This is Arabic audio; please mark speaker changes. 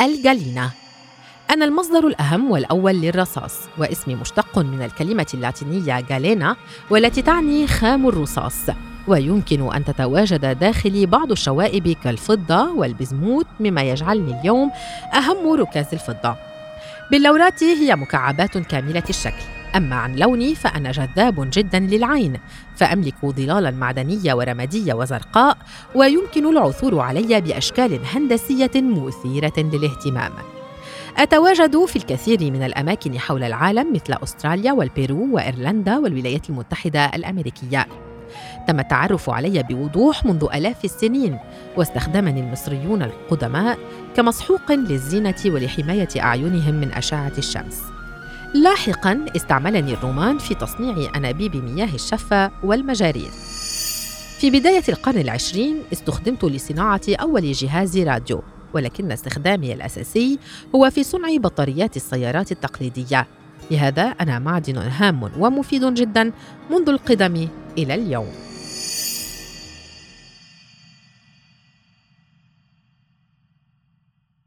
Speaker 1: الجالينا أنا المصدر الأهم والأول للرصاص واسمي مشتق من الكلمة اللاتينية جالينا والتي تعني خام الرصاص. ويمكن أن تتواجد داخلي بعض الشوائب كالفضة والبزموت مما يجعلني اليوم أهم ركاز الفضة. باللورات هي مكعبات كاملة الشكل. أما عن لوني فأنا جذاب جدا للعين. فأملك ظلالا معدنية ورمادية وزرقاء ويمكن العثور علي بأشكال هندسية مثيرة للاهتمام. أتواجد في الكثير من الأماكن حول العالم مثل أستراليا والبيرو وإيرلندا والولايات المتحدة الأمريكية. تم التعرف علي بوضوح منذ آلاف السنين واستخدمني المصريون القدماء كمسحوق للزينة ولحماية أعينهم من أشعة الشمس. لاحقا استعملني الرومان في تصنيع أنابيب مياه الشفة والمجارير. في بداية القرن العشرين استخدمت لصناعة أول جهاز راديو ولكن استخدامي الأساسي هو في صنع بطاريات السيارات التقليدية. لهذا أنا معدن هام ومفيد جدا منذ القدم إلى اليوم.